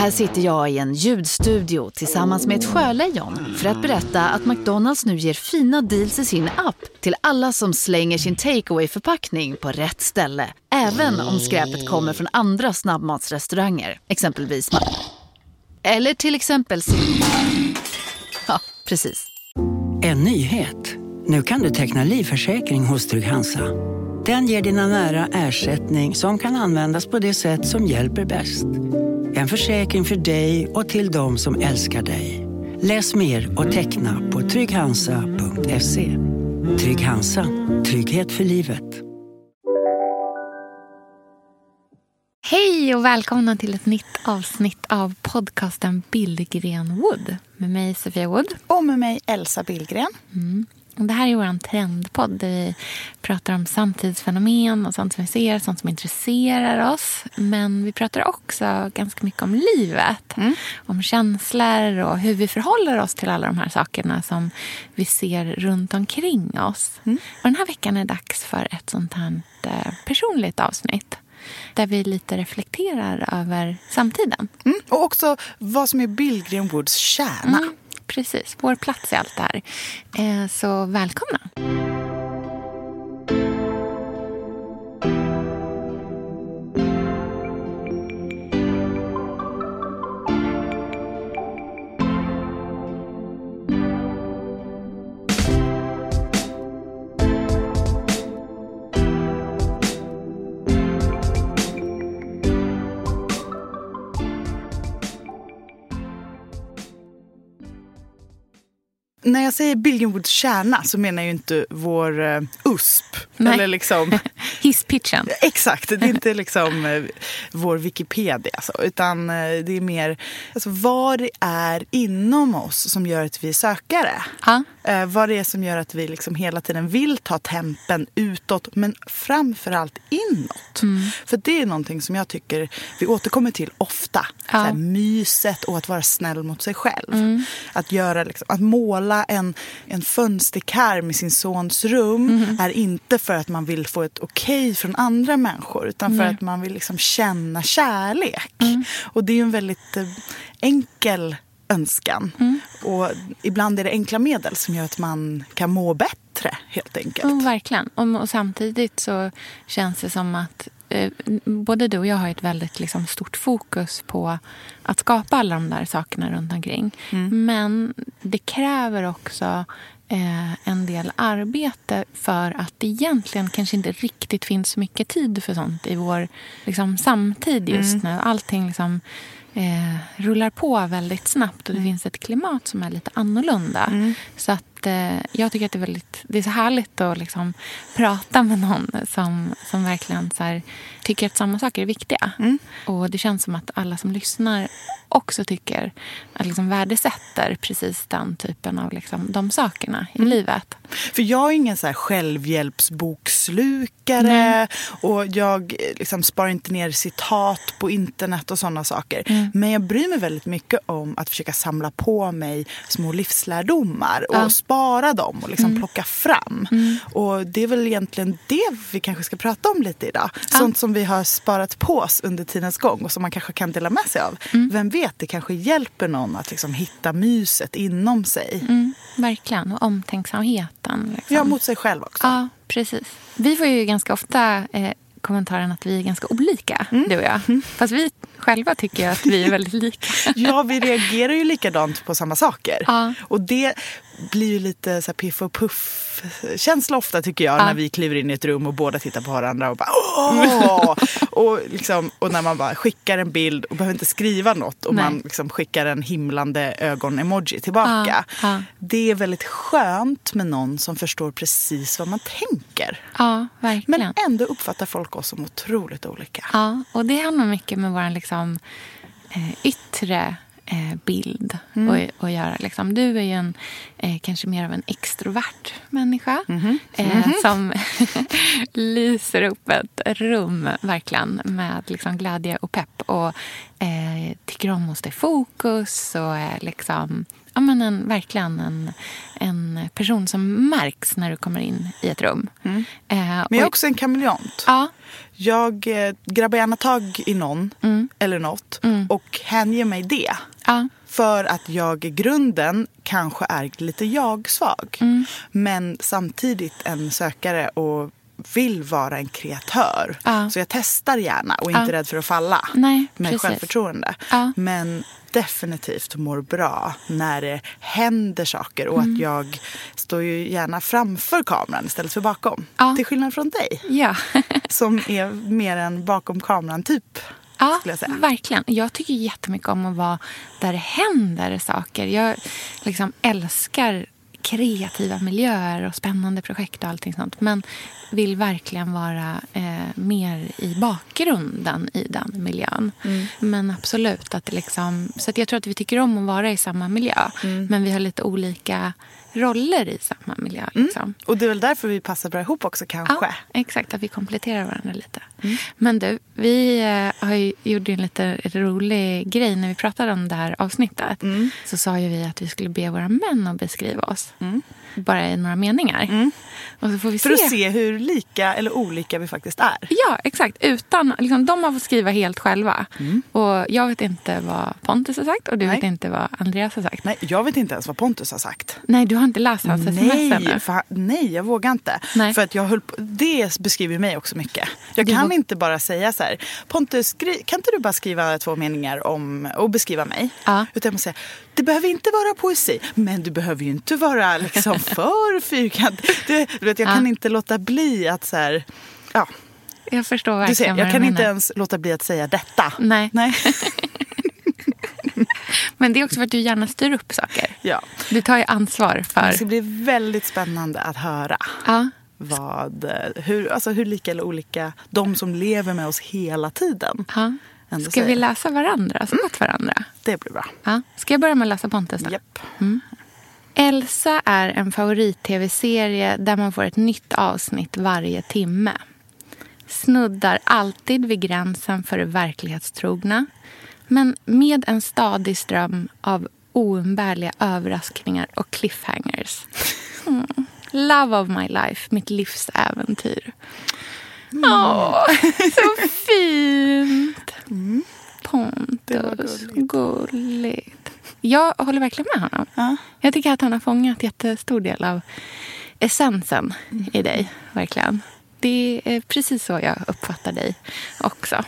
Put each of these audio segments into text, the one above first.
Här sitter jag i en ljudstudio tillsammans med ett sjölejon för att berätta att McDonalds nu ger fina deals i sin app till alla som slänger sin takeaway förpackning på rätt ställe. Även om skräpet kommer från andra snabbmatsrestauranger, exempelvis Eller till exempel Ja, precis. En nyhet. Nu kan du teckna livförsäkring hos Trygg-Hansa. Den ger dina nära ersättning som kan användas på det sätt som hjälper bäst. En försäkring för dig och till de som älskar dig. Läs mer och teckna på trygghansa.se. Trygg Hansa. Trygghet för livet. Hej och välkomna till ett nytt avsnitt av podcasten Billgren Wood med mig Sofia Wood. Och med mig Elsa Billgren. Och det här är vår trendpodd där vi pratar om samtidsfenomen och sånt som vi ser, sånt som intresserar oss. Men vi pratar också ganska mycket om livet. Om känslor och hur vi förhåller oss till alla de här sakerna som vi ser runt omkring oss. Och den här veckan är det dags för ett sånt här eh, personligt avsnitt. Där vi lite reflekterar över samtiden. Mm. Och också vad som är Billgren Woods kärna. Mm, precis, vår plats i allt det här. Eh, så välkomna. När jag säger Billgren Woods kärna så menar jag ju inte vår uh, USP. Nej. Eller liksom, Hisspitchen. exakt, det är inte liksom uh, vår Wikipedia. Så, utan uh, det är mer alltså, vad det är inom oss som gör att vi är sökare. Eh, vad det är som gör att vi liksom hela tiden vill ta tempen utåt men framförallt inåt. För det är någonting som jag tycker vi återkommer till ofta. Så här, myset och att vara snäll mot sig själv. Att, göra, liksom, att måla en, en fönsterkarm i sin sons rum är inte för att man vill få ett okej från andra människor utan för att man vill liksom känna kärlek. Och det är ju en väldigt eh, enkel önskan. Och ibland är det enkla medel som gör att man kan må bättre helt enkelt. Oh, verkligen. Och, och samtidigt så känns det som att både du och jag har ett väldigt liksom, stort fokus på att skapa alla de där sakerna runt omkring. Men det kräver också eh, en del arbete för att det egentligen kanske inte riktigt finns så mycket tid för sånt i vår liksom, samtid just nu. Allting liksom, eh, rullar på väldigt snabbt och det finns ett klimat som är lite annorlunda. Så att eh, jag tycker att det är, väldigt, det är så härligt att liksom prata med någon som, som verkligen så tycker att samma saker är viktiga. Och det känns som att alla som lyssnar också tycker att liksom värdesätter precis den typen av liksom, de sakerna i livet. För jag är ingen så här självhjälpsbokslukare och jag eh, liksom sparar inte ner citat på internet och sådana saker. Men jag bryr mig väldigt mycket om att försöka samla på mig små livslärdomar och Ja. Spara dem och liksom plocka fram. Och det är väl egentligen det vi kanske ska prata om lite idag. Sånt som vi har sparat på oss under tidens gång och som man kanske kan dela med sig av. Vem vet, det kanske hjälper någon att liksom hitta myset inom sig. Mm, verkligen. Och omtänksamheten. Liksom. Ja, mot sig själv också. Ja, precis. Vi får ju ganska ofta eh, kommentaren att vi är ganska olika, du och jag. Fast vi själva tycker att vi är väldigt lika. Ja, vi reagerar ju likadant på samma saker. Ja. Och det blir ju lite så här piff och puff-känsla ofta tycker jag när vi kliver in i ett rum och båda tittar på varandra och bara åh! och, liksom, och när man bara skickar en bild och behöver inte skriva något och Nej. man liksom skickar en himlande ögon-emoji tillbaka. Ja, ja. Det är väldigt skönt med någon som förstår precis vad man tänker. Ja, verkligen. Men ändå uppfattar folk oss som otroligt olika. Ja, och det handlar mycket med vår liksom, eh, yttre eh, bild att att göra. Liksom. Du är ju en, eh, kanske mer av en extrovert människa eh, som lyser upp ett rum verkligen med liksom, glädje och pepp och eh, ty- tycker om att stå i fokus och är liksom, ja, men en, verkligen en, en person som märks när du kommer in i ett rum. Mm. Eh, men jag är också en kameleont. Ja. Jag eh, grabbar gärna tag i någon mm. eller något mm. och hänger mig det. Ja. För att jag i grunden kanske är lite jag-svag. Mm. Men samtidigt en sökare och vill vara en kreatör. Ja. Så jag testar gärna och är inte ja. rädd för att falla Nej, med precis. självförtroende. Ja. Men definitivt mår bra när det händer saker och mm. att jag står ju gärna framför kameran istället för bakom. Till skillnad från dig. Som är mer en bakom kameran Ja, jag verkligen. Jag tycker jättemycket om att vara där det händer saker. Jag liksom älskar kreativa miljöer och spännande projekt och allting sånt. Men vill verkligen vara eh, mer i bakgrunden i den miljön. Mm. Men absolut. att det liksom, Så att jag tror att vi tycker om att vara i samma miljö. Mm. Men vi har lite olika roller i samma miljö. Mm. Liksom. Mm. Och det är väl därför vi passar bra ihop också kanske. Ja, exakt, att vi kompletterar varandra lite. Mm. Men du, vi eh, har ju, gjorde en lite rolig grej när vi pratade om det här avsnittet. Mm. Så sa ju vi att vi skulle be våra män att beskriva oss. Mm. Bara i några meningar. Mm. Och så får vi För se. att se hur lika eller olika vi faktiskt är. Ja, exakt. Utan, liksom, de har fått skriva helt själva. Mm. Och jag vet inte vad Pontus har sagt och du Nej. vet inte vad Andreas har sagt. Nej, jag vet inte ens vad Pontus har sagt. Nej, du har inte läst hans sms ännu? Nej, jag vågar inte. Nej. För att jag höll på, det beskriver mig också mycket. Jag kan var... inte bara säga så här, Pontus, kan inte du bara skriva två meningar om och beskriva mig? Ja. Utan måste säga, det behöver inte vara poesi, men du behöver ju inte vara liksom för fyrkantig. Du, vet, jag kan inte låta bli att så här, ja. Jag förstår verkligen du ser, Jag kan inte ens låta bli att säga detta. Nej. Nej. Men det är också för att du gärna styr upp saker. Ja. Du tar ju ansvar för... Det ska bli väldigt spännande att höra. Ja. Vad, hur, alltså hur lika eller olika de som lever med oss hela tiden. Ja. Ska säger. vi läsa varandra, så mm. varandra? Det blir bra. Ja. Ska jag börja med att läsa Pontus då? Yep. Mm. Elsa är en favorit-tv-serie där man får ett nytt avsnitt varje timme. Snuddar alltid vid gränsen för det verklighetstrogna men med en stadig ström av oumbärliga överraskningar och cliffhangers. Mm. Love of my life, mitt livs äventyr. Mm. Åh, så fint! Mm. Pontus, gulligt. Jag håller verkligen med honom. Ja. Jag tycker att han har fångat jättestor del av essensen mm. i dig. Verkligen. Det är precis så jag uppfattar dig också.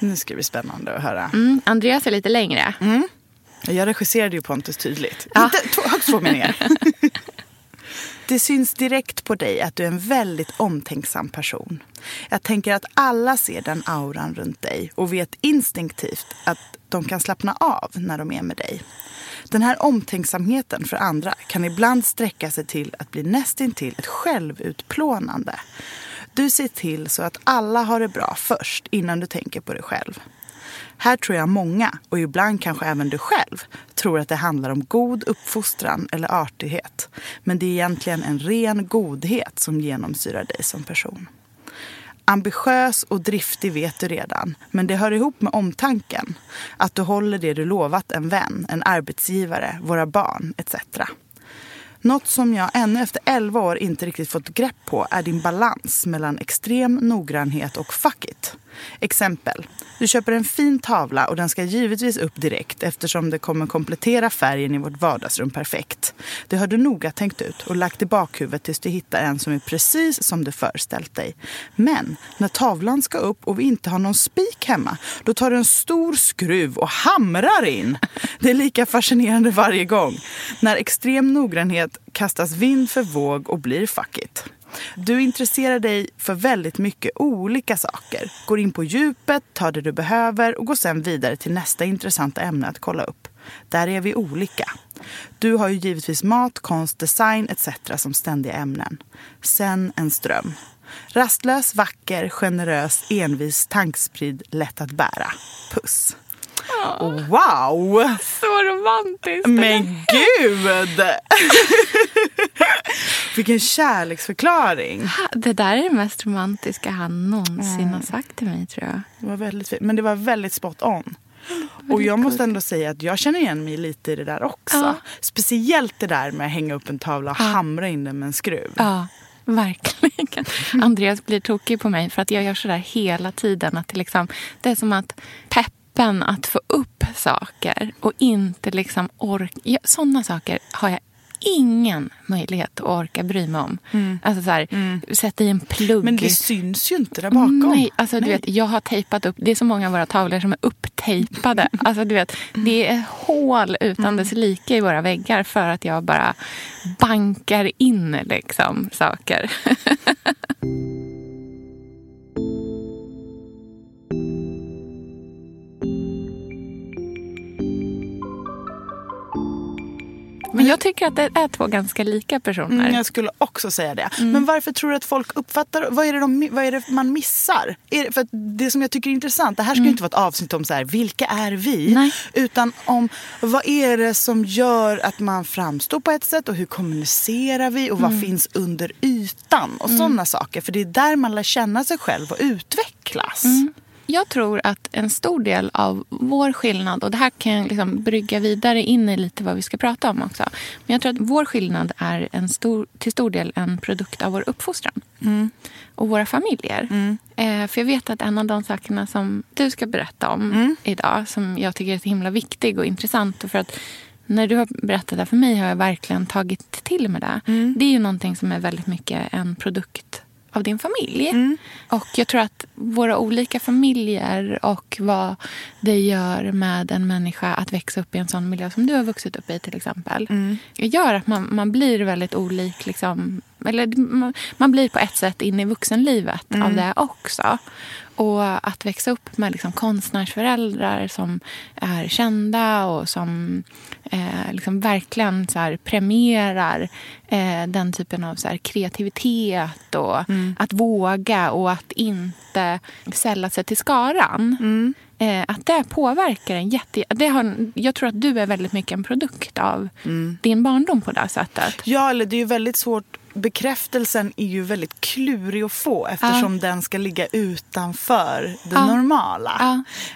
Nu ska det bli spännande att höra. Mm, Andreas är lite längre. Mm. Jag regisserade ju Pontus tydligt. Ja. Inte, två, högst två meningar. Det syns direkt på dig att du är en väldigt omtänksam person. Jag tänker att alla ser den auran runt dig och vet instinktivt att de kan slappna av när de är med dig. Den här omtänksamheten för andra kan ibland sträcka sig till att bli nästintill ett självutplånande. Du ser till så att alla har det bra först innan du tänker på dig själv. Här tror jag många, och ibland kanske även du själv, tror att det handlar om god uppfostran eller artighet. Men det är egentligen en ren godhet som genomsyrar dig som person. Ambitiös och driftig vet du redan, men det hör ihop med omtanken. Att du håller det du lovat en vän, en arbetsgivare, våra barn etc. Något som jag ännu efter 11 år inte riktigt fått grepp på är din balans mellan extrem noggrannhet och fuck it. Exempel. Du köper en fin tavla och den ska givetvis upp direkt eftersom det kommer komplettera färgen i vårt vardagsrum perfekt. Det har du noga tänkt ut och lagt i bakhuvudet tills du hittar en som är precis som du föreställt dig. Men när tavlan ska upp och vi inte har någon spik hemma, då tar du en stor skruv och hamrar in. Det är lika fascinerande varje gång. När extrem noggrannhet kastas vind för våg och blir fuck it. Du intresserar dig för väldigt mycket olika saker. Går in på djupet, tar det du behöver och går sen vidare till nästa intressanta ämne att kolla upp. Där är vi olika. Du har ju givetvis mat, konst, design etc. som ständiga ämnen. Sen en ström. Rastlös, vacker, generös, envis, tankspridd, lätt att bära. Puss. Wow! Så romantiskt. Men gud! Vilken kärleksförklaring. Det där är det mest romantiska han någonsin mm. har sagt till mig tror jag. Det var väldigt fint. Men det var väldigt spot on. Och jag måste ändå säga att jag känner igen mig lite i det där också. Ja. Speciellt det där med att hänga upp en tavla och Ja. hamra in den med en skruv. Ja, verkligen. Andreas blir tokig på mig för att jag gör så där hela tiden. Att det, liksom, det är som att peppen att få upp saker och inte liksom orka... Ja, sådana saker har jag ingen möjlighet att orka bry mig om. Alltså så här, sätta i en plugg. Men det syns ju inte där bakom. Nej, alltså du Nej. vet, jag har tejpat upp, det är så många av våra tavlor som är upptejpade. alltså du vet, det är hål utan dess like i våra väggar för att jag bara bankar in liksom saker. Men jag tycker att det är två ganska lika personer. Mm, jag skulle också säga det. Men varför tror du att folk uppfattar... Vad är det, de, vad är det man missar? Det, för det som jag tycker är intressant, det här ska ju inte vara ett avsnitt om så här, vilka är vi? Nej. Utan om vad är det som gör att man framstår på ett sätt och hur kommunicerar vi och vad finns under ytan och sådana saker. För det är där man lär känna sig själv och utvecklas. Jag tror att en stor del av vår skillnad, och det här kan jag liksom brygga vidare in i lite vad vi ska prata om också. Men jag tror att vår skillnad är en stor, till stor del en produkt av vår uppfostran. Och våra familjer. Eh, för jag vet att en av de sakerna som du ska berätta om idag, som jag tycker är så himla viktig och intressant. Och för att när du har berättat det för mig har jag verkligen tagit till mig det. Det är ju någonting som är väldigt mycket en produkt av din familj. Och jag tror att våra olika familjer och vad det gör med en människa att växa upp i en sån miljö som du har vuxit upp i till exempel. gör att man, man blir väldigt olik. Liksom, eller man, man blir på ett sätt in i vuxenlivet av det också. Och att växa upp med liksom konstnärsföräldrar som är kända och som eh, liksom verkligen så här premierar eh, den typen av så här kreativitet och att våga och att inte sälla sig till skaran. Eh, att det påverkar en jätte... Det har, jag tror att du är väldigt mycket en produkt av din barndom på det sättet. Ja, eller det är ju väldigt svårt. Bekräftelsen är ju väldigt klurig att få eftersom den ska ligga utanför det Ja. normala.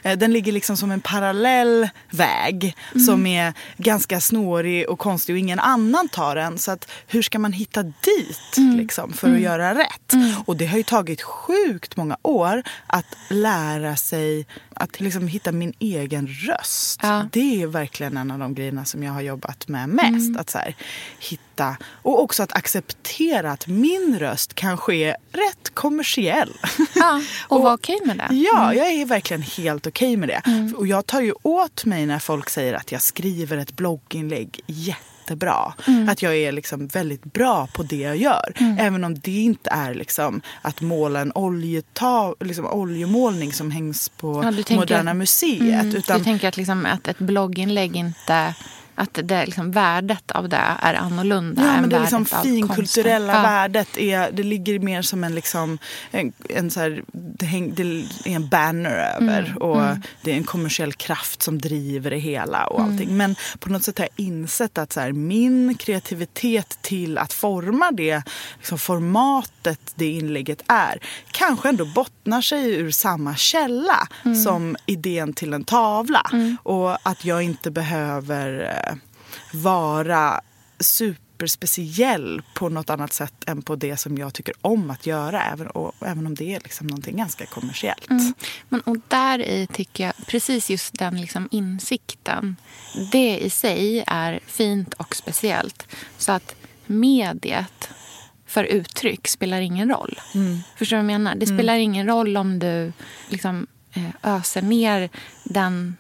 Ja. Eh, Den ligger liksom som en parallell väg som är ganska snårig och konstig och ingen annan tar den. Så att hur ska man hitta dit liksom, för att göra rätt? Och det har ju tagit sjukt många år att lära sig att liksom hitta min egen röst. Ja. Det är verkligen en av de grejerna som jag har jobbat med mest. Att så här, hitta och också att acceptera att min röst kanske är rätt kommersiell. Ja, och vara okej med det. Ja, jag är verkligen helt okej med det. Och jag tar ju åt mig när folk säger att jag skriver ett blogginlägg jättebra. Att jag är liksom väldigt bra på det jag gör. Även om det inte är liksom att måla en oljeta, liksom oljemålning som hängs på Ja, tänker Moderna Museet. Mm, Utan, Du tänker att, liksom, att ett blogginlägg inte... Att det, liksom, värdet av det är annorlunda Ja, men det liksom finkulturella. Ja. värdet är, det ligger mer som en, liksom, en, en så här, det, häng, det är en banner över Mm, och det är en kommersiell kraft som driver det hela och Mm. allting. Men på något sätt har jag insett att så här, min kreativitet till att forma det liksom, formatet det inlägget är kanske ändå bottnar sig ur samma källa Mm. som idén till en tavla. Och att jag inte behöver eh, vara superspeciell på något annat sätt än på det som jag tycker om att göra. Även, och, även om det är liksom någonting ganska kommersiellt. Mm. Men, och där i tycker jag, precis just den liksom insikten, det i sig är fint och speciellt. Så att mediet för uttryck spelar ingen roll. Förstår du vad jag menar? Det spelar ingen roll om du liksom, eh, öser ner den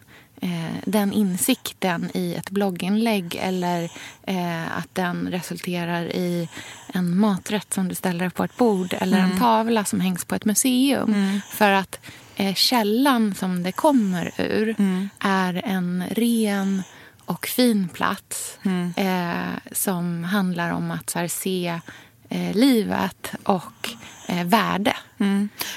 den insikten i ett blogginlägg eller eh, att den resulterar i en maträtt som du ställer på ett bord eller en tavla som hängs på ett museum. För att eh, källan som det kommer ur är en ren och fin plats eh, som handlar om att här, se eh, livet och eh, värde.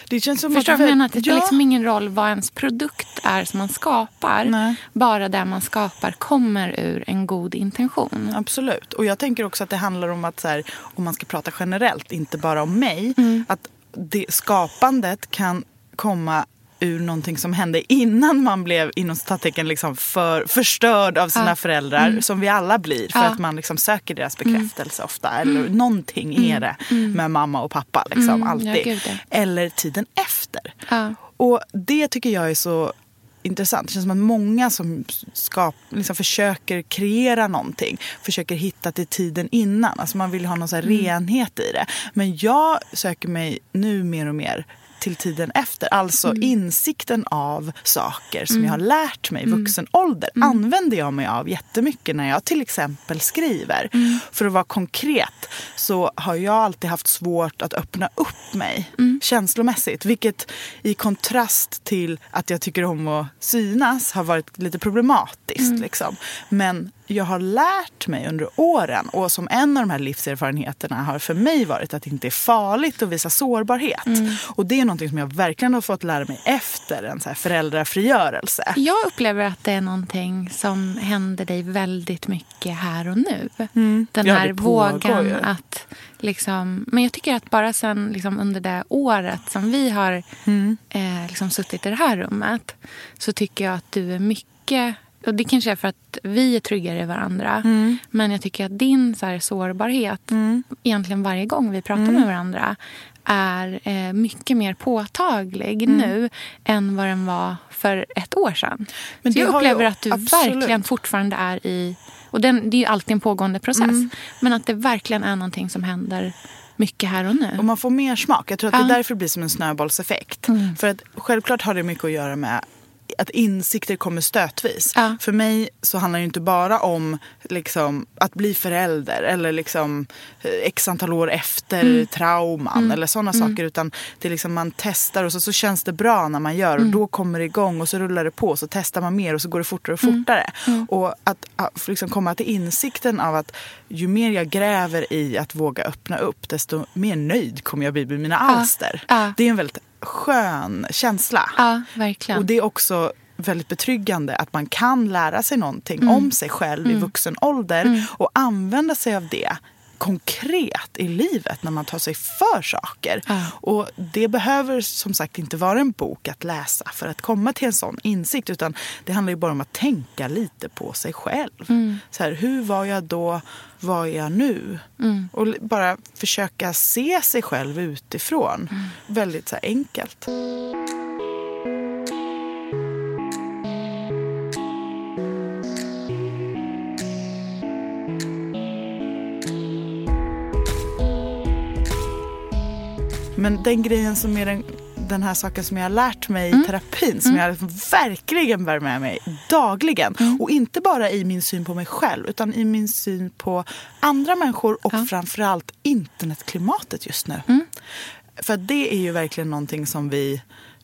Det känns som Förstår du vad jag menar? Att Det spelar Ja. liksom ingen roll vad ens produkt är som man skapar. Nej. Bara det man skapar kommer ur en god intention. Absolut. Och jag tänker också att det handlar om att så här, om man ska prata generellt, inte bara om mig, Mm. att det, skapandet kan komma ur någonting som hände innan man blev inom citattecken liksom för, förstörd av sina Ja. föräldrar. Mm. Som vi alla blir för Ja. att man liksom söker deras bekräftelse ofta. Eller någonting är det med mamma och pappa. Liksom, Mm, alltid. ja. Eller tiden efter. Ja. Och det tycker jag är så intressant. Det känns som att många som skap, liksom försöker kreera någonting försöker hitta till tiden innan. Alltså man vill ha någon så renhet i det. Men jag söker mig nu mer och mer till tiden efter. Alltså insikten av saker som jag har lärt mig i vuxen ålder använder jag mig av jättemycket när jag till exempel skriver. För att vara konkret så har jag alltid haft svårt att öppna upp mig känslomässigt. Vilket i kontrast till att jag tycker om att synas har varit lite problematiskt. Liksom. Men jag har lärt mig under åren och som en av de här livserfarenheterna har för mig varit att det inte är farligt att visa sårbarhet. Och det är någonting som jag verkligen har fått lära mig efter en så här föräldrafrigörelse. Jag upplever att det är någonting som händer dig väldigt mycket här och nu. Den Mm. Ja, här ju. att... Liksom, men jag tycker att bara sen liksom under det året som vi har Mm. eh, liksom suttit i det här rummet så tycker jag att du är mycket... Och Det kanske är för att vi är tryggare i varandra. Mm. Men jag tycker att din så här, sårbarhet egentligen varje gång vi pratar Mm. med varandra är eh, mycket mer påtaglig Mm. nu än vad den var för ett år sedan. Men så det jag upplever att du absolut. verkligen fortfarande är i... Och den, det är ju alltid en pågående process. Mm. Men att det verkligen är någonting som händer mycket här och nu. Och man får mer smak. Jag tror att det Ja. är därför det blir som en snöbollseffekt. Mm. För att självklart har det mycket att göra med att insikter kommer stötvis. Ja. För mig så handlar det inte bara om liksom, att bli förälder eller liksom, eh, x antal år efter Mm. trauman eller sådana saker. Utan det är liksom man testar och så, så känns det bra när man gör och Mm. då kommer det igång och så rullar det på. Så testar man mer och så går det fortare och Mm. fortare. Och att, att liksom komma till insikten av att ju mer jag gräver i att våga öppna upp desto mer nöjd kommer jag bli med mina alster. Ja. Det är en väldigt skön känsla. Ja, verkligen. Och det är också väldigt betryggande att man kan lära sig någonting Mm. om sig själv i vuxen ålder och använda sig av det konkret i livet när man tar sig för saker. Och det behöver som sagt inte vara en bok att läsa för att komma till en sån insikt utan det handlar ju bara om att tänka lite på sig själv. Mm. Så här, hur var jag då? Vad är jag nu? Mm. Och bara försöka se sig själv utifrån. Mm. Väldigt så här enkelt. Men den grejen som är den, den här saken som jag har lärt mig Mm. i terapin, som jag verkligen bär med mig dagligen. Mm. Och inte bara i min syn på mig själv, utan i min syn på andra människor och Ja. framförallt internetklimatet just nu. Mm. För det är ju verkligen någonting som vi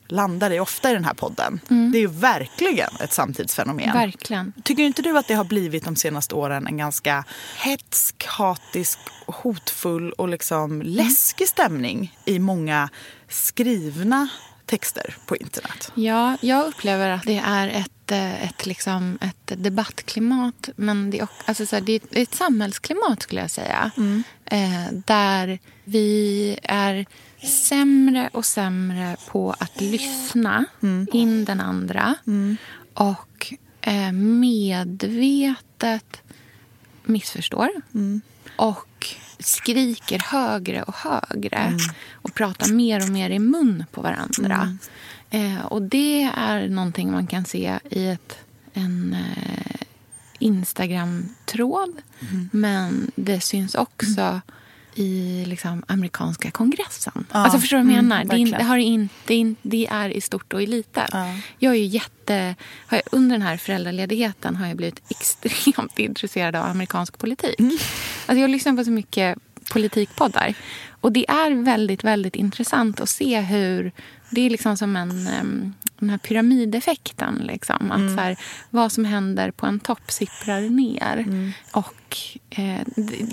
landar i ofta i den här podden. Mm. Det är ju verkligen ett samtidsfenomen. Verkligen. Tycker inte du att det har blivit de senaste åren en ganska hetsk, hatisk, hotfull och liksom läskig stämning i många skrivna texter på internet? Ja, jag upplever att det är ett, eh, ett, liksom, ett debattklimat. Men det är, alltså så här, det är ett- samhällsklimat skulle jag säga. Eh, där vi är sämre och sämre på att lyssna in den andra. Och eh, medvetet missförstår. Och skriker högre och högre. Och pratar mer och mer i mun på varandra. Eh, och det är någonting man kan se i ett, en eh, Instagram-tråd. Men det syns också i liksom, amerikanska kongressen. Ja, Alltså förstår du vad jag mm, menar? det, är det, har in, det, är det är i stort och i litet. Ja. Jag är ju jätte... Har jag, under den här föräldraledigheten har jag blivit extremt intresserad av amerikansk politik. Mm. Alltså jag lyssnar på så mycket politikpoddar. Och det är väldigt, väldigt intressant att se hur... Det är liksom som en, den här pyramideffekten. Liksom. Att Mm. så här, vad som händer på en topp sipprar ner. Mm. Och eh,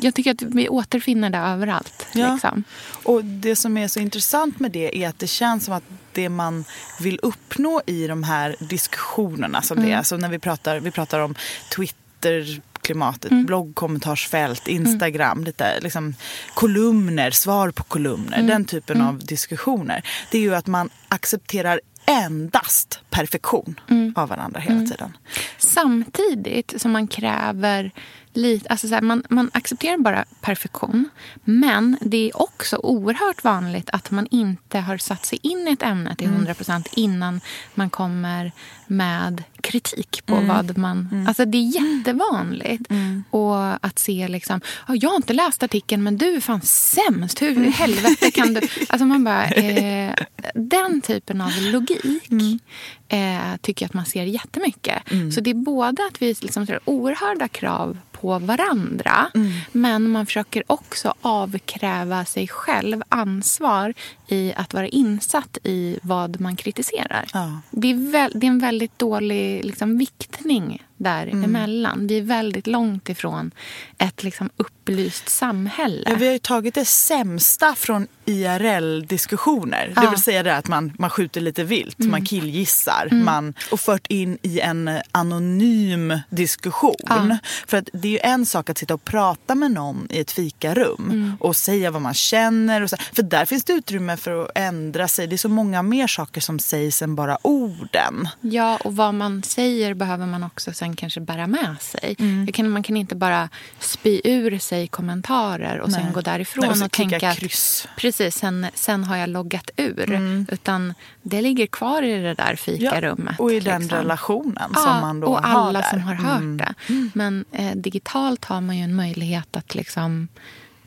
jag tycker att vi återfinner det överallt. Ja. Liksom. Och det som är så intressant med det är att det känns som att det man vill uppnå i de här diskussionerna som det är, alltså när vi pratar, vi pratar om Twitter klimatet, bloggkommentarsfält, Instagram, lite liksom kolumner, svar på kolumner, den typen av diskussioner. Det är ju att man accepterar endast perfektion mm. av varandra hela mm. tiden. Samtidigt som man kräver lite, alltså så här, man, man accepterar bara perfektion. Men det är också oerhört vanligt att man inte har satt sig in i ett ämne till 100 mm. innan man kommer med kritik på mm. vad man... Mm. Alltså det är jättevanligt. Mm. Och att se liksom, oh, jag har inte läst artikeln men du är fan sämst. Hur i mm. helvete kan du... Alltså man bara, eh, den typen av logik mm. eh, tycker jag att man ser jättemycket. Mm. Så det är både att vi liksom ställer oerhörda krav på varandra. Mm. Men man försöker också avkräva sig själv ansvar i att vara insatt i vad man kritiserar. Ja. Det, är väl, det är en väldigt dålig liksom, viktning däremellan. Mm. Vi är väldigt långt ifrån ett liksom, upplyst samhälle. Ja, vi har ju tagit det sämsta från IRL-diskussioner. Ja. Det vill säga det att man, man skjuter lite vilt, mm. man killgissar mm. man, och fört in i en anonym diskussion. Ja. För att det är ju en sak att sitta och prata med någon i ett fikarum mm. och säga vad man känner. Och så, för där finns det utrymme för att ändra sig. Det är så många mer saker som sägs än bara orden. Ja, och vad man säger behöver man också sen kanske bära med sig. Mm. Kan, man kan inte bara spy ur sig kommentarer och Nej. sen gå därifrån Nej, och, och tänka kryss. att precis, sen, sen har jag loggat ur. Mm. Utan det ligger kvar i det där fikarummet. Ja, och i den liksom. relationen ja, som man då och har alla där. som har hört mm. det. Men eh, digitalt har man ju en möjlighet att liksom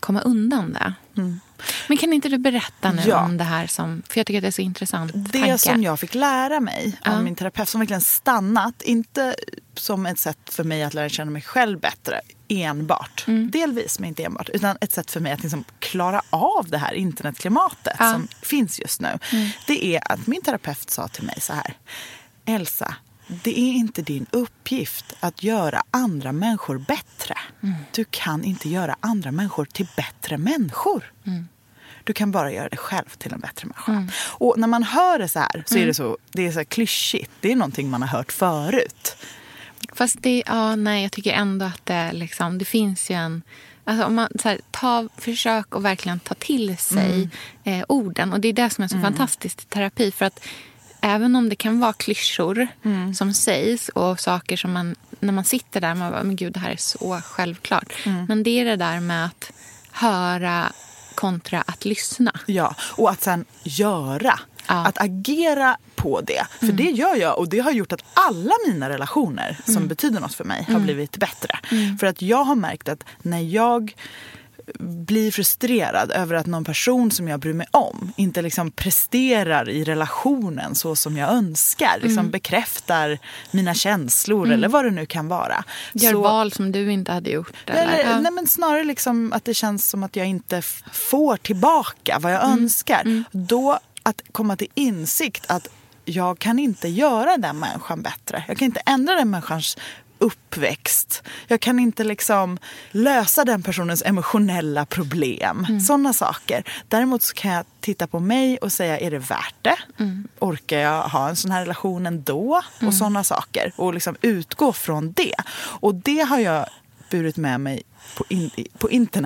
komma undan det. Mm. Men kan inte du berätta nu ja. om det här som, för jag tycker att det är så intressant Det tanke. som jag fick lära mig av ja. min terapeut som verkligen stannat, inte som ett sätt för mig att lära känna mig själv bättre enbart, mm. delvis men inte enbart, utan ett sätt för mig att liksom klara av det här internetklimatet ja. som finns just nu. Mm. Det är att min terapeut sa till mig så här, Elsa, det är inte din uppgift att göra andra människor bättre. Mm. Du kan inte göra andra människor till bättre människor. Mm. Du kan bara göra dig själv till en bättre människa. Mm. Och när man hör det så här så är det mm. så, det är så klyschigt. Det är någonting man har hört förut. Fast det, ja, nej, jag tycker ändå att det, liksom, det finns ju en... Alltså om man så här, ta, försök att verkligen ta till sig mm. eh, orden. Och Det är det som är så mm. fantastiskt i terapi. För att även om det kan vara klyschor mm. som sägs och saker som man, när man sitter där, man bara, men gud det här är så självklart. Mm. Men det är det där med att höra kontra att lyssna. Ja, och att sen göra. Ja. Att agera på det. För mm. det gör jag och det har gjort att alla mina relationer som mm. betyder något för mig har mm. blivit bättre. Mm. För att jag har märkt att när jag blir frustrerad över att någon person som jag bryr mig om inte liksom presterar i relationen så som jag önskar. Liksom mm. Bekräftar mina känslor mm. eller vad det nu kan vara. Gör så, val som du inte hade gjort? Eller? eller nej, men snarare liksom att det känns som att jag inte får tillbaka vad jag mm. önskar. Mm. Då att komma till insikt att jag kan inte göra den människan bättre. Jag kan inte ändra den människans uppväxt. Jag kan inte liksom lösa den personens emotionella problem. Mm. Sådana saker. Däremot så kan jag titta på mig och säga, är det värt det? Mm. Orkar jag ha en sån här relation ändå? Mm. Och sådana saker. Och liksom utgå från det. Och det har jag burit med mig på, in, på internet.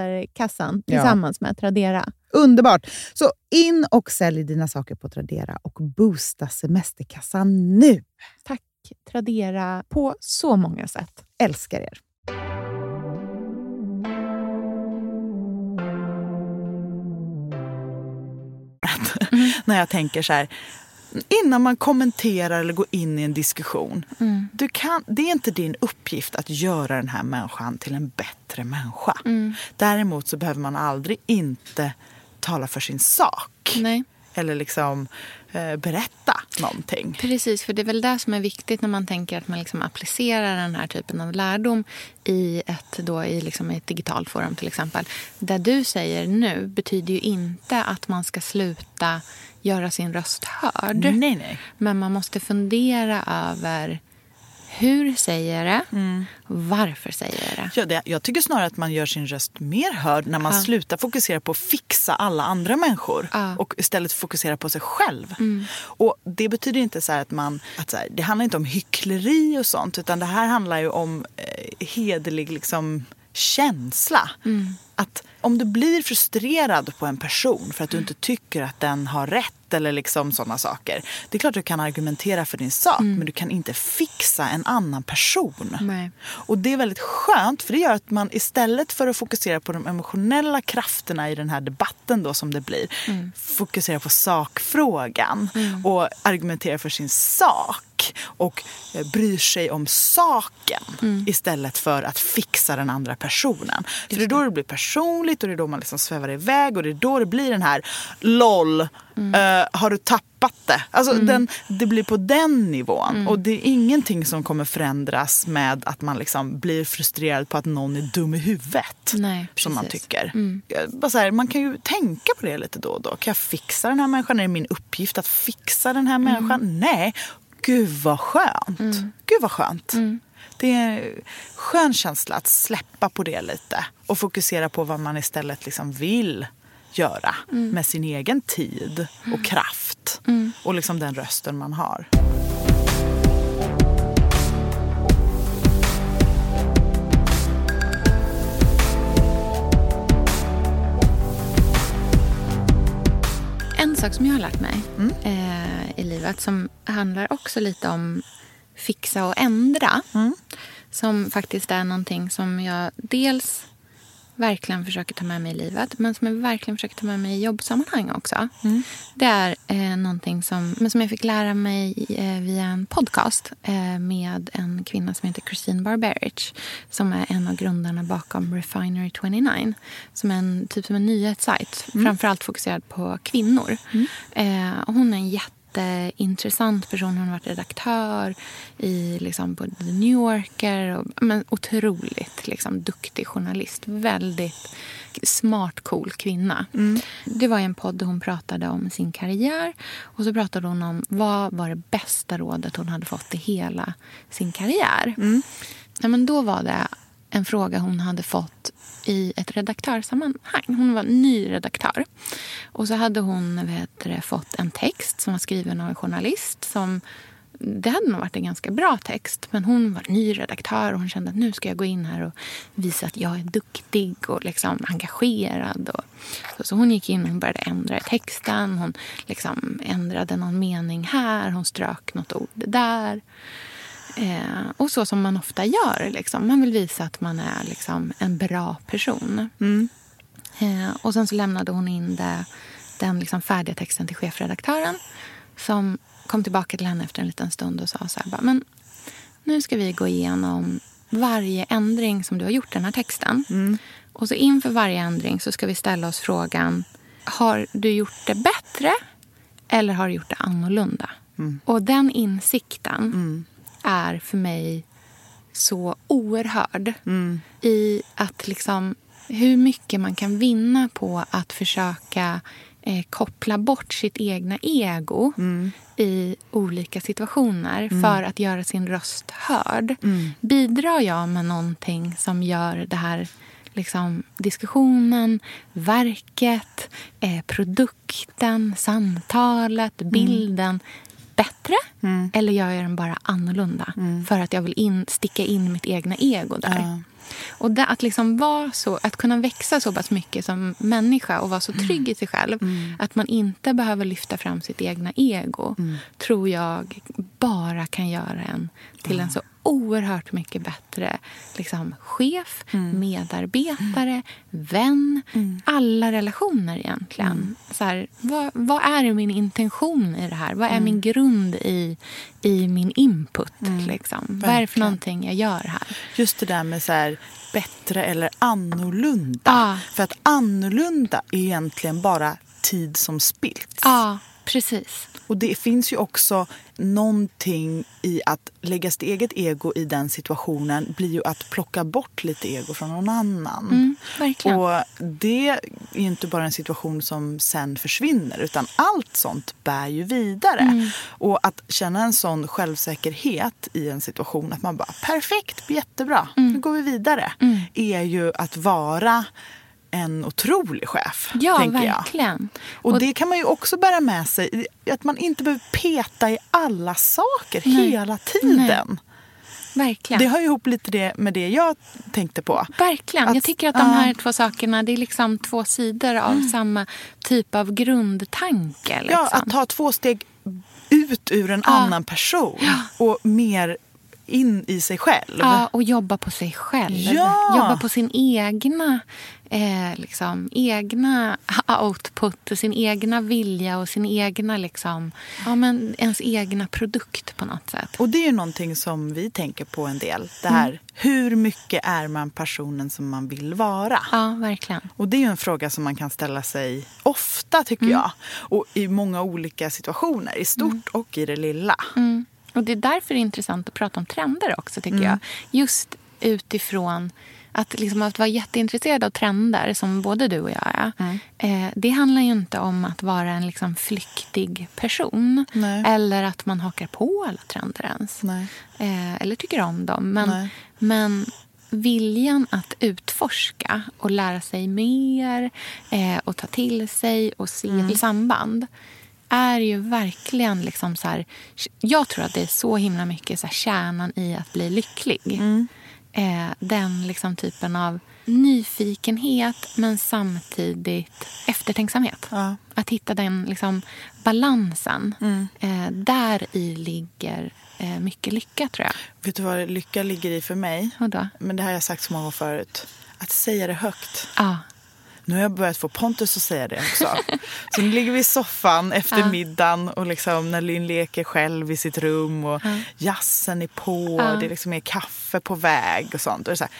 semesterkassan Ja. tillsammans med Tradera. Underbart! Så in och sälj dina saker på Tradera och boosta semesterkassan nu. Tack Tradera på så många sätt. Älskar er! När jag tänker så här, innan man kommenterar eller går in i en diskussion. Du kan, det är inte din uppgift att göra den här människan till en bättre människa. Däremot så behöver man aldrig inte tala för sin sak. Nej. Eller liksom eh, berätta någonting. Precis, för det är väl det som är viktigt när man tänker att man liksom applicerar den här typen av lärdom i ett, då, i liksom ett digitalt forum till exempel. Det du säger nu betyder ju inte att man ska sluta göra sin röst hörd. Nej, nej. Men man måste fundera över hur säger jag det? Mm. Varför säger jag det? Ja, det, jag tycker snarare att man gör sin röst mer hörd när man Ja. slutar fokusera på att fixa alla andra människor Ja. Mm. och istället fokusera på sig själv. Och Det betyder inte så att man... Att så här, det handlar inte om hyckleri och sånt utan det här handlar ju om eh, hederlig liksom, känsla. Mm. Att om du blir frustrerad på en person för att du inte tycker att den har rätt eller liksom sådana saker. Det är klart du kan argumentera för din sak men du kan inte fixa en annan person. Nej. Och det är väldigt skönt för det gör att man istället för att fokusera på de emotionella krafterna i den här debatten då som det blir, fokuserar på sakfrågan och argumenterar för sin sak och eh, bryr sig om saken istället för att fixa den andra personen. För det är då det blir personligt och det är då man liksom svävar iväg och det är då det blir den här LOL, eh, har du tappat det? Alltså den, det blir på den nivån. Och det är ingenting som kommer förändras med att man liksom blir frustrerad på att någon är dum i huvudet. Nej, som man tycker. Jag Bara här, man kan ju tänka på det lite då och då. Kan jag fixa den här människan? Är det min uppgift att fixa den här människan? Nej. Gud vad skönt. Gud vad skönt. Det är en skön känsla att släppa på det lite och fokusera på vad man istället liksom vill göra med sin egen tid och kraft och liksom den rösten man har. En sak som jag har lärt mig Mm. eh, i livet som handlar också lite om fixa och ändra. Mm. Som faktiskt är någonting som jag dels verkligen försöker ta med mig i livet men som jag verkligen försöker ta med mig i jobbsammanhang också. Mm. Det är eh, någonting som, men som jag fick lära mig eh, via en podcast eh, med en kvinna som heter Christine Barberich som är en av grundarna bakom Refinery 29 som är en, typ som en nyhetssajt, framförallt fokuserad på kvinnor. Eh, och hon är en jätteintressant person. Hon har varit redaktör i liksom, på The New Yorker. Och, men otroligt liksom, duktig journalist. Väldigt smart, cool kvinna. Det var i en podd där hon pratade om sin karriär. Och så pratade hon om vad var det bästa rådet hon hade fått i hela sin karriär. Ja, men då var det en fråga hon hade fått i ett redaktörssammanhang. Hon var ny redaktör. Och så hade hon vet, fått en text som var skriven av en journalist som det hade nog varit en ganska bra text. Men hon var ny redaktör och hon kände att nu ska jag gå in här och visa att jag är duktig och liksom engagerad. Och, så, så hon gick in och började ändra i texten. Hon liksom ändrade någon mening här, hon strök något ord där. Eh, och så som man ofta gör. Liksom. Man vill visa att man är liksom, en bra person. Eh, och sen så lämnade hon in det, den liksom färdiga texten till chefredaktören som kom tillbaka till henne efter en liten stund och sa så här, bara, men nu ska vi gå igenom varje ändring som du har gjort i den här texten. Och så inför varje ändring så ska vi ställa oss frågan, har du gjort det bättre eller har du gjort det annorlunda? Och den insikten är för mig så oerhörd i att liksom hur mycket man kan vinna på att försöka eh, koppla bort sitt egna ego Mm. i olika situationer för att göra sin röst hörd. Mm. Bidrar jag med någonting som gör det här liksom, diskussionen, verket, eh, produkten, samtalet, Mm. bilden bättre? Eller gör jag den bara annorlunda för att jag vill in, sticka in mitt egna ego där? Mm. Och det, att, liksom vara så, att kunna växa så pass mycket som människa och vara så Mm. trygg i sig själv att man inte behöver lyfta fram sitt egna ego Mm. tror jag bara kan göra en till en så oerhört mycket bättre liksom, chef, Mm. medarbetare, vän. Alla relationer egentligen. Mm. Så här, vad, vad är min intention i det här? Vad är Mm. min grund i, i min input? Liksom? Vad är det för Mm. Någonting jag gör här? Just det där med så här, bättre eller annorlunda. Ja. För att annorlunda är egentligen bara tid som spills. Ja, precis. Och det finns ju också någonting i att lägga sitt eget ego i den situationen blir ju att plocka bort lite ego från någon annan. Mm. Och det är ju inte bara en situation som sen försvinner utan allt sånt bär ju vidare. Mm. Och att känna en sån självsäkerhet i en situation att man bara perfekt, jättebra, Mm. nu går vi vidare. Är ju att vara en otrolig chef, Ja, tänker jag. verkligen. Och, det kan man ju också bära med sig. Att man inte behöver peta i alla saker hela tiden. Verkligen. Det hör ju ihop lite det med det jag tänkte på. Verkligen. Att- jag tycker att de här två sakerna det är liksom två sidor av samma typ av grundtanke. Liksom. Ja, att ta två steg ut ur en Ja. annan person och mer in i sig själv. Ja, och jobba på sig själv. Ja. Jobba på sin egna, eh, liksom, egna output, och sin egna vilja och sin egna, liksom, ja, men ens egna produkt på något sätt. Och det är ju någonting som vi tänker på en del. Det här, hur mycket är man personen som man vill vara? Ja, verkligen. Och det är en fråga som man kan ställa sig ofta tycker jag. Och i många olika situationer, i stort och i det lilla. Mm. Och Det är därför det är intressant att prata om trender också, tycker Mm. jag. Just utifrån att, liksom, att vara jätteintresserad av trender, som både du och jag är. Mm. Eh, det handlar ju inte om att vara en liksom, flyktig person. Nej. Eller att man hakar på alla trender ens. Eh, eller tycker om dem. Men, Nej. men viljan att utforska och lära sig mer eh, och ta till sig och se Mm. samband är ju verkligen... liksom så här, Jag tror att det är så himla mycket så här, kärnan i att bli lycklig. Mm. Eh, den liksom typen av nyfikenhet men samtidigt eftertänksamhet. Ja. Att hitta den liksom, balansen. Mm. Eh, där i ligger eh, mycket lycka, tror jag. Vet du vad lycka ligger i för mig? Men det här har jag sagt så många gånger förut. Att säga det högt. Ja. Nu har jag börjat få Pontus att säga det också. Så nu ligger vi i soffan efter Ja. middagen och liksom när Linn leker själv i sitt rum och jazzen är på. Ja. Det liksom är kaffe på väg och sånt. Och det är så här,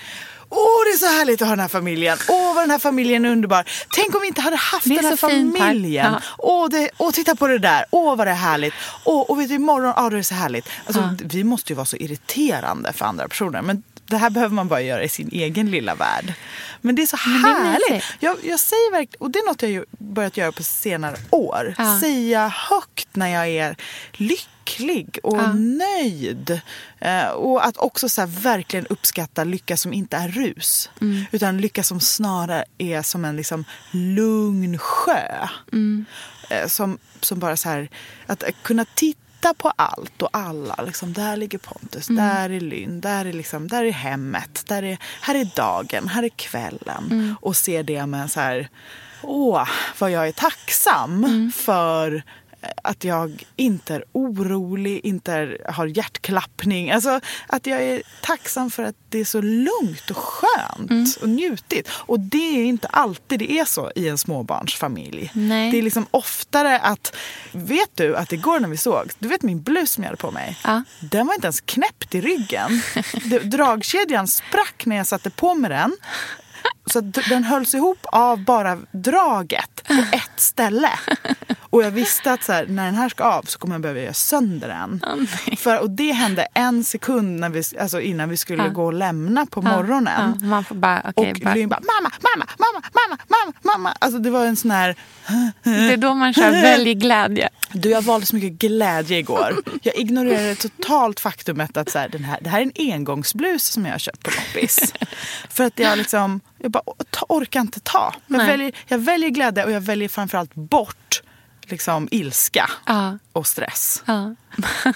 Åh, det är så härligt att ha den här familjen. Åh, vad den här familjen är underbar. Tänk om vi inte hade haft den här. familjen. Ja. Åh, det, åh, titta på det där. Åh, vad det är härligt. Åh, och vet du, imorgon, åh, det är så härligt. Alltså, Ja. Vi måste ju vara så irriterande för andra personer. Men det här behöver man bara göra i sin egen lilla värld. Men det är så Men det är härligt. Jag, jag säger verkligen, och det är något jag börjat göra på senare år. Ja. Säga högt när jag är lycklig och Ja. nöjd. Eh, och att också så verkligen uppskatta lycka som inte är rus. Mm. Utan lycka som snarare är som en liksom lugn sjö. Mm. Eh, som, som bara så här, att kunna titta på allt och alla. Liksom, där ligger Pontus, Mm. där är Lynn, där är, liksom, där är hemmet, där är, här är dagen, här är kvällen. Mm. Och se det med så här, åh, vad jag är tacksam Mm. för att jag inte är orolig, inte är, har hjärtklappning. Alltså att jag är tacksam för att det är så lugnt och skönt Mm. och njutigt. Och det är inte alltid det är så i en småbarnsfamilj. Nej. Det är liksom oftare att... Vet du att igår när vi såg, du vet min blus som jag hade på mig? Ja. Den var inte ens knäppt i ryggen. Dragkedjan sprack när jag satte på mig den. Så den hölls ihop av bara draget på ett ställe. Och jag visste att så här, när den här ska av så kommer jag behöva göra sönder den. Oh, För, och det hände en sekund när vi, alltså innan vi skulle Ja. gå och lämna på morgonen. Ja, man får bara, okej, Och bara, Lynn bara mamma, mamma, mamma, mamma, mamma, mamma. Alltså det var en sån här... det är då man kör välj glädje. Du, jag valde så mycket glädje igår. Jag ignorerade totalt faktumet att så här, den här, det här är en engångsblus som jag har köpt på loppis. För att jag liksom, jag bara orkar inte ta. Jag väljer, jag väljer glädje och jag väljer framförallt bort liksom ilska Ja. och stress. Ja.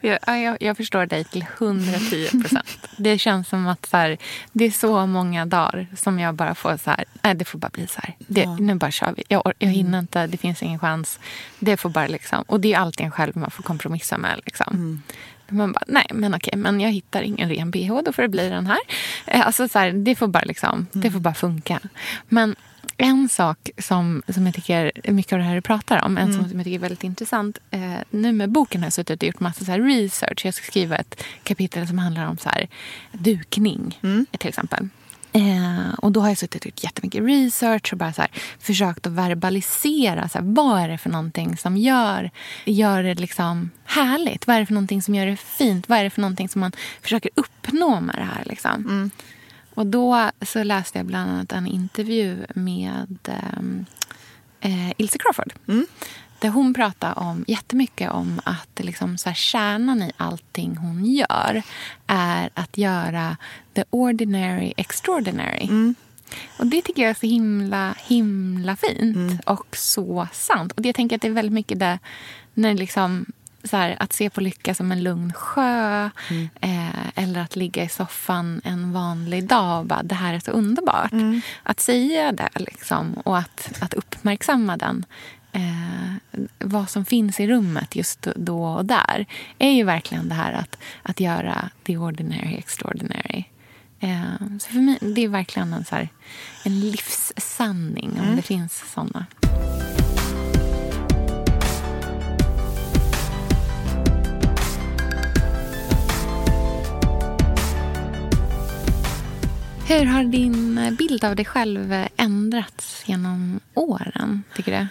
jag, ja, jag, jag förstår dig till 110 procent. Det känns som att så här, det är så många dagar som jag bara får så här, nej det får bara bli så här. Det, Nu bara kör vi. Jag, jag hinner inte, det finns ingen chans. Det får bara liksom, och det är alltid en själv man får kompromissa med. Liksom. Man bara, nej men okej, men jag hittar ingen ren bh, då får det bli den här. Eh, Alltså så här, det får bara liksom, det får bara funka. Men en sak som, som jag tycker, mycket av det här du pratar om, en som, som jag tycker är väldigt intressant. Eh, nu med boken har jag suttit och gjort massa så research. Jag ska skriva ett kapitel som handlar om så här, dukning, till exempel. Eh, och då har jag suttit och gjort jättemycket research och bara så här, försökt att verbalisera. Så här, vad är det för någonting som gör, gör det liksom härligt? Vad är det för någonting som gör det fint? Vad är det för någonting som man försöker uppnå med det här? Liksom? Och då så läste jag bland annat en intervju med ehm, eh, Ilse Crawford. Där hon pratade om, jättemycket om att liksom så här, kärnan i allting hon gör är att göra the ordinary extraordinary. Och Det tycker jag är så himla, himla fint och så sant. Och det, jag tänker att det är väldigt mycket det när liksom så här, att se på lycka som en lugn sjö eh, eller att ligga i soffan en vanlig dag och bara det här är så underbart. Att säga det liksom, och att, att uppmärksamma den eh, vad som finns i rummet just då och där är ju verkligen det här att, att göra the ordinary extraordinary. Eh, så för mig det är verkligen en, så här, en livssanning om det finns såna. Hur har din bild av dig själv ändrats genom åren, tycker du?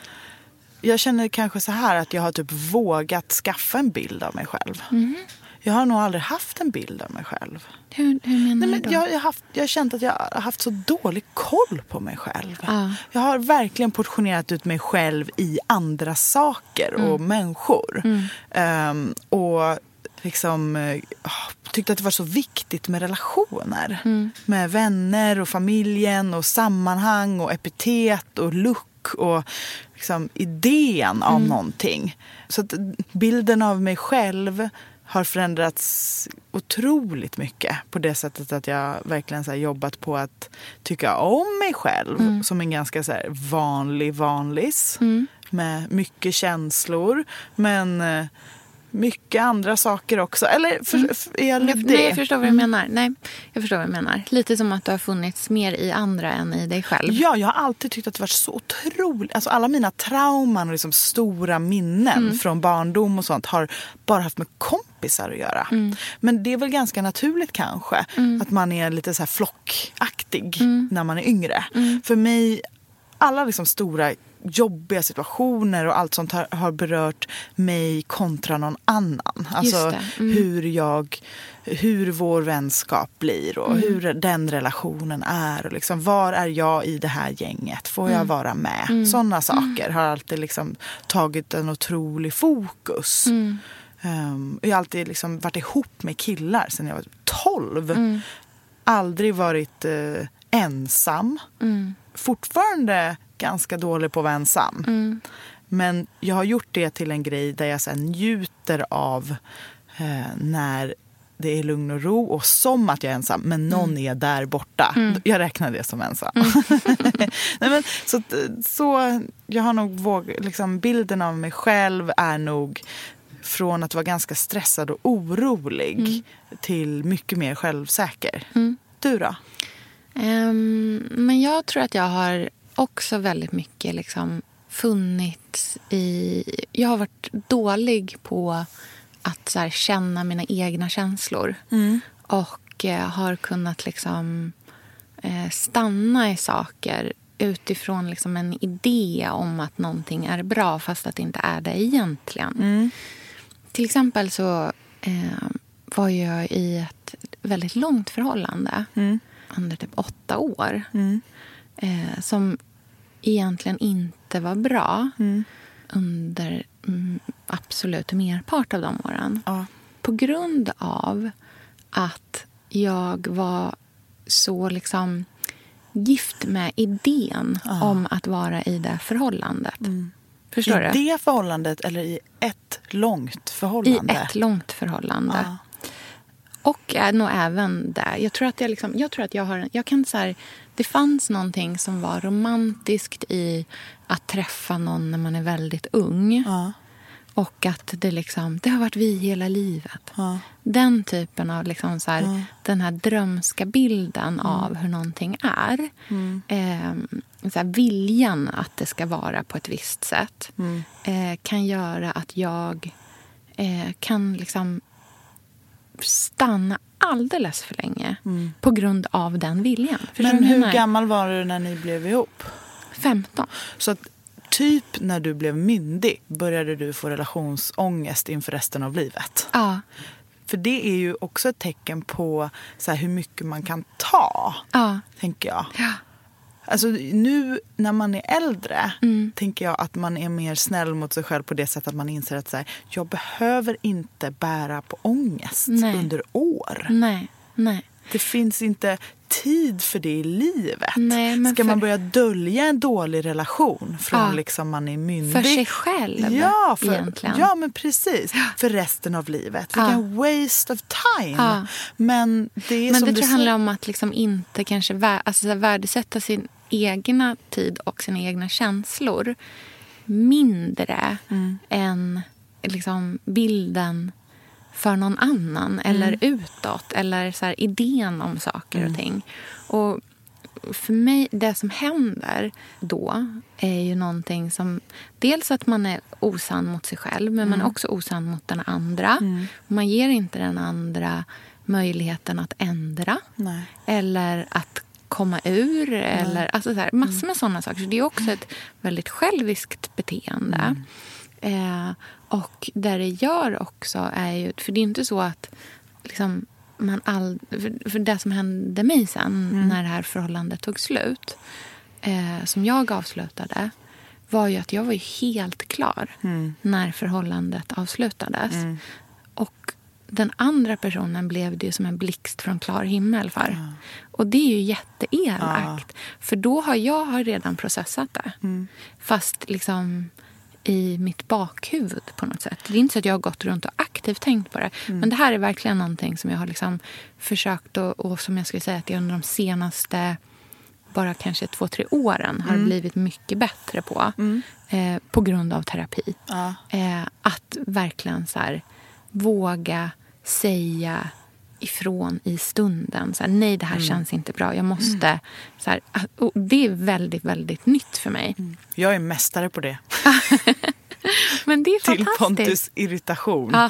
Jag känner kanske så här att jag har typ vågat skaffa en bild av mig själv. Mhm. Jag har nog aldrig haft en bild av mig själv. Hur, hur menar Nej, du men då? jag, jag, har haft, jag har känt att jag har haft så dålig koll på mig själv. Ja. Jag har verkligen portionerat ut mig själv i andra saker och Mm. människor. Ehm, och liksom eh, tyckte att det var så viktigt med relationer. Mm. Med vänner och familjen och sammanhang och epitet och look och liksom idén av Mm. någonting. Så att bilden av mig själv har förändrats otroligt mycket på det sättet att jag verkligen så jobbat på att tycka om mig själv Mm. som en ganska så vanlig vanlis med mycket känslor men eh, mycket andra saker också. Eller för, för, är jag luddig? nej, jag förstår vad du menar. Nej, jag förstår vad du menar. Lite som att du har funnits mer i andra än i dig själv. Ja, jag har alltid tyckt att det varit så otroligt... Alltså alla mina trauman och liksom stora minnen från barndom och sånt har bara haft med kompisar att göra. Men det är väl ganska naturligt kanske att man är lite så flockaktig när man är yngre. För mig, alla liksom stora jobbiga situationer och allt sånt har, har berört mig kontra någon annan. Alltså. Mm. hur jag, hur vår vänskap blir och hur den relationen är. Och liksom, var är jag i det här gänget? Får jag vara med? Sådana saker har alltid liksom tagit en otrolig fokus. Um, jag har alltid liksom varit ihop med killar sedan jag var 12. Aldrig varit eh, ensam. Fortfarande ganska dålig på att vara ensam. Men jag har gjort det till en grej där jag sen njuter av eh, när det är lugn och ro och som att jag är ensam, men någon är där borta. Jag räknar det som ensam. Nej, men, så, så jag har nog våg, liksom, bilden av mig själv är nog från att vara ganska stressad och orolig till mycket mer självsäker. Du då? Ehm, men jag tror att jag har också väldigt mycket liksom funnits i... Jag har varit dålig på att så här, känna mina egna känslor. Och eh, har kunnat liksom eh, stanna i saker utifrån liksom en idé om att någonting är bra fast att det inte är det egentligen. Till exempel så eh, var jag i ett väldigt långt förhållande under typ åtta år eh, som egentligen inte var bra under mm, absolut merpart av de åren. Ja. På grund av att jag var så liksom gift med idén om att vara i det förhållandet. Förstår I du? det förhållandet eller i ett långt I förhållande? ett långt förhållande. Ja. Och är nog även där. Jag tror att jag, liksom, jag, tror att jag har jag kan så här, Det fanns någonting som var romantiskt i att träffa någon när man är väldigt ung. Ja. Och att det, liksom, det har varit vi hela livet. Ja. Den typen av liksom så här, den här drömska bilden av hur någonting är. Eh, så här, viljan att det ska vara på ett visst sätt eh, kan göra att jag eh, kan liksom stanna alldeles för länge på grund av den viljan. Förstår Men hur gammal var du när ni blev ihop? 15. Så att typ när du blev myndig började du få relationsångest inför resten av livet. Ja. För det är ju också ett tecken på så hur mycket man kan ta, ja. tänker jag. Ja. Alltså nu när man är äldre Mm. tänker jag att man är mer snäll mot sig själv på det sättet att man inser att så här, jag behöver inte bära på ångest Nej. under år. Nej. Nej. Det finns inte tid för det i livet. Nej, men Ska man för- börja dölja en dålig relation från Ja. liksom man är myndig? För sig själv ja, för, egentligen. Ja, men precis. För resten av livet. Ja. Vilken waste of time. Ja. Men det är Men som det du tror jag handlar om att liksom inte kanske vä- alltså värdesätta sin egna tid och sina egna känslor mindre Mm. än liksom bilden för någon annan Mm. eller utåt eller så här idén om saker Mm. och ting. Och för mig, det som händer då är ju någonting som... Dels att man är osann mot sig själv, men man är också osann mot den andra. Man ger inte den andra möjligheten att ändra Nej. eller att komma ur. Eller, alltså så här, massor med sådana saker. Så det är också ett väldigt själviskt beteende. Eh, och det det gör också är ju... För det är inte så att liksom, man all, för, för det som hände mig sen när det här förhållandet tog slut, eh, som jag avslutade, var ju att jag var helt klar när förhållandet avslutades. Och den andra personen blev det som en blixt från klar himmel för. Och det är ju jätteelakt. För då har jag har redan processat det. Fast liksom i mitt bakhuvud på något sätt. Det är inte så att jag har gått runt och aktivt tänkt på det. Men det här är verkligen någonting som jag har liksom försökt och, och som jag skulle säga att jag under de senaste bara kanske två, tre åren har blivit mycket bättre på. Eh, på grund av terapi. Ja. Eh, att verkligen så här, våga säga ifrån i stunden. Så här, Nej, det här känns inte bra. Jag måste... Så här, och det är väldigt, väldigt nytt för mig. Jag är mästare på det. Men det är Till. Pontus irritation. Ja,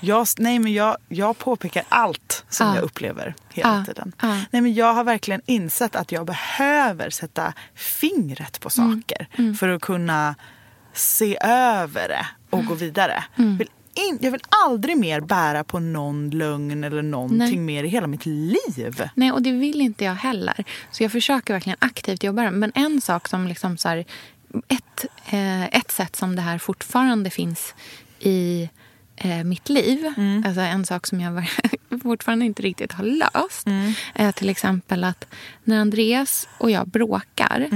Jag, nej, men jag, jag påpekar allt som Ja. jag upplever hela Ja. tiden. Nej, men jag har verkligen insett att jag behöver sätta fingret på Mm. saker för att kunna se över det och Mm. gå vidare. Vill in, jag vill aldrig mer bära på någon lögn eller någonting Nej. mer i hela mitt liv. Nej, och det vill inte jag heller. Så jag försöker verkligen aktivt jobba med det. Men en sak som liksom så här, ett, eh, ett sätt som det här fortfarande finns i eh, mitt liv, alltså en sak som jag fortfarande inte riktigt har löst, är till exempel att när Andreas och jag bråkar,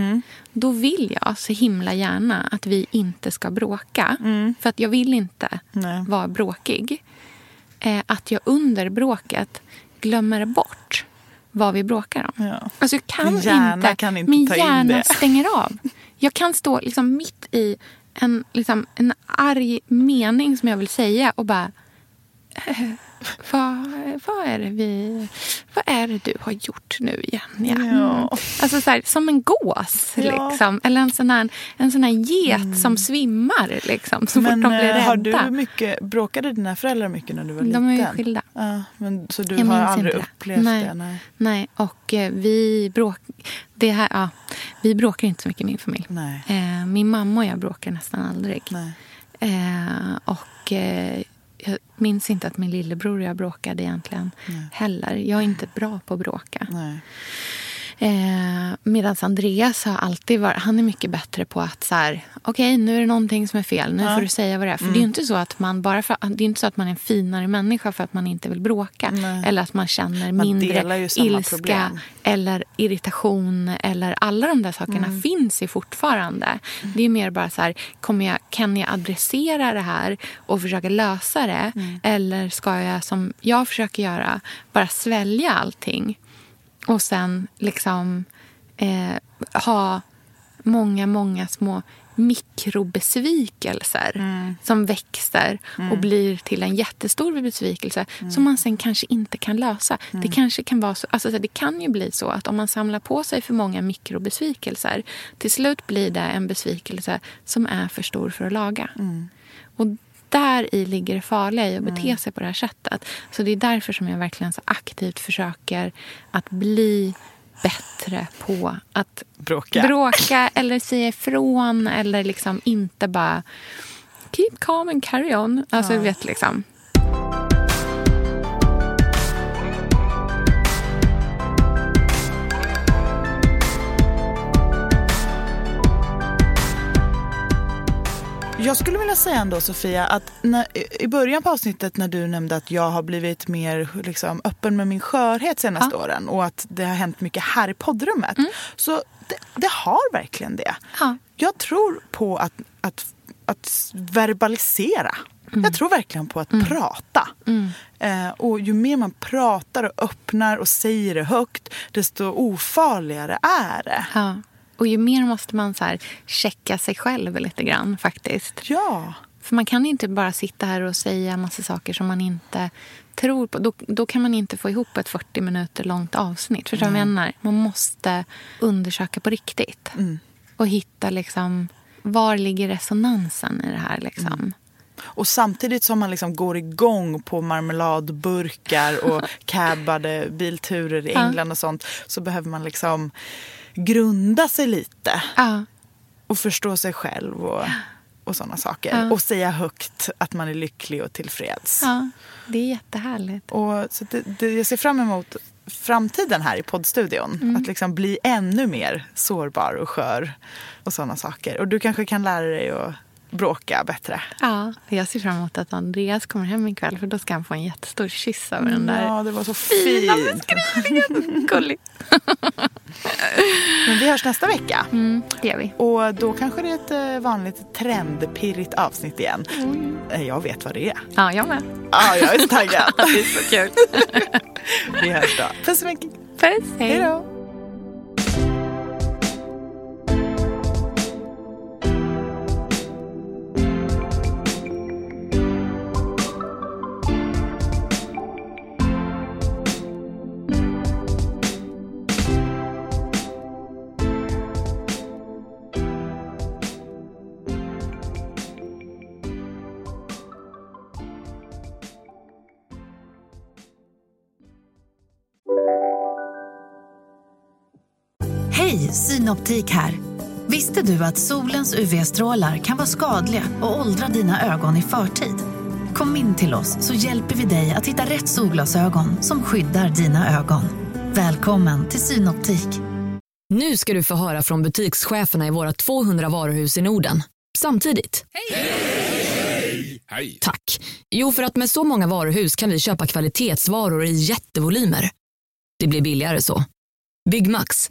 då vill jag så himla gärna att vi inte ska bråka. För att jag vill inte Nej. vara bråkig. Eh, att jag under bråket glömmer bort vad vi bråkar om. Ja. Alltså jag kan Din hjärna inte, kan inte min ta in hjärna stänger av. Jag kan stå liksom mitt i en, liksom, en arg mening som jag vill säga och bara vad, vad, är det vi, vad är det du har gjort nu igen? Ja. Ja. Alltså så här, som en gås. Ja. Liksom. Eller en sån här, en sån här get som svimmar liksom, så men fort de blir eh, rädda. har du mycket, bråkade dina föräldrar mycket när du var de är liten? ju skilda. Ja, men, så du Jag har aldrig inte upplevt Nej. det? Nej. Nej, och eh, vi, bråk, det här, ja, vi bråkar inte så mycket i min familj. Eh, min mamma och jag bråkar nästan aldrig. Eh, och eh, jag minns inte att min lillebror och jag bråkade egentligen heller. Jag är inte bra på att bråka. Nej. Eh, Medan Andreas har alltid varit, han är mycket bättre på att så här, okej nu är det någonting som är fel, nu får du säga vad det är. För Mm. det är ju inte så att man bara för, det är inte så att man är en finare människa för att man inte vill bråka. Nej. Eller att man känner Man mindre ilska problem. eller irritation eller alla de där sakerna Mm. finns ju fortfarande. Det är mer bara så här, kommer jag, kan jag adressera det här och försöka lösa det? Mm. Eller ska jag, som jag försöker göra, bara svälja allting? Och sen liksom eh, ha många, många små mikrobesvikelser Mm. som växer och blir till en jättestor besvikelse Mm. som man sen kanske inte kan lösa. Det kanske kan vara så, alltså så det kan ju bli så att om man samlar på sig för många mikrobesvikelser till slut blir det en besvikelse som är för stor för att laga. Mm. Och där i ligger det farliga i att bete sig på det här sättet. Så det är därför som jag verkligen så aktivt försöker att bli bättre på att Bråka. bråka eller säga ifrån eller liksom inte bara keep calm and carry on. Alltså, du vet liksom. Jag skulle vilja säga ändå Sofia att när, i början på avsnittet när du nämnde att jag har blivit mer liksom, öppen med min skörhet senaste åren och att det har hänt mycket här i poddrummet. Så det, det har verkligen det. Ja. Jag tror på att, att, att verbalisera. Jag tror verkligen på att prata. Eh, och ju mer man pratar och öppnar och säger det högt desto ofarligare är det. Ja. Och ju mer måste man så här checka sig själv lite grann faktiskt. Ja. För man kan inte bara sitta här och säga massa saker som man inte tror på. Då, då kan man inte få ihop ett 40 minuter långt avsnitt. Förstår du vad jag menar? Man måste undersöka på riktigt. Och hitta liksom, var ligger resonansen i det här liksom. Och samtidigt som man liksom går igång på marmeladburkar och cabbade bilturer i England och sånt så behöver man liksom grunda sig lite Ja. och förstå sig själv och, och sådana saker. Ja. Och säga högt att man är lycklig och tillfreds. ja, det är jättehärligt. Och så det, det, jag ser fram emot framtiden här i poddstudion. Mm. Att liksom bli ännu mer sårbar och skör och sådana saker. Och du kanske kan lära dig att bråka bättre. Ja, jag ser fram emot att Andreas kommer hem ikväll för då ska han få en jättestor kyss av den där Ja, det var så fina fint. beskrivningen. Gullig. Men vi hörs nästa vecka. Mm, det gör vi. Och då kanske det är ett eh, vanligt trendpirrigt avsnitt igen. Mm. Jag vet vad det är. Ja, jag med. Ja, jag är så taggad. Det är så kul. Vi hörs då. Puss och mycket. Puss, Hej hej. då. Synoptik här. Visste du att solens UV-strålar kan vara skadliga och åldra dina ögon i förtid? Kom in till oss så hjälper vi dig att hitta rätt solglasögon som skyddar dina ögon. Välkommen till Synoptik. Nu ska du få höra från butikscheferna i våra 200 varuhus i Norden. Samtidigt. Hej! Tack. Jo, för att med så många varuhus kan vi köpa kvalitetsvaror i jättevolymer. Det blir billigare så. Byggmax.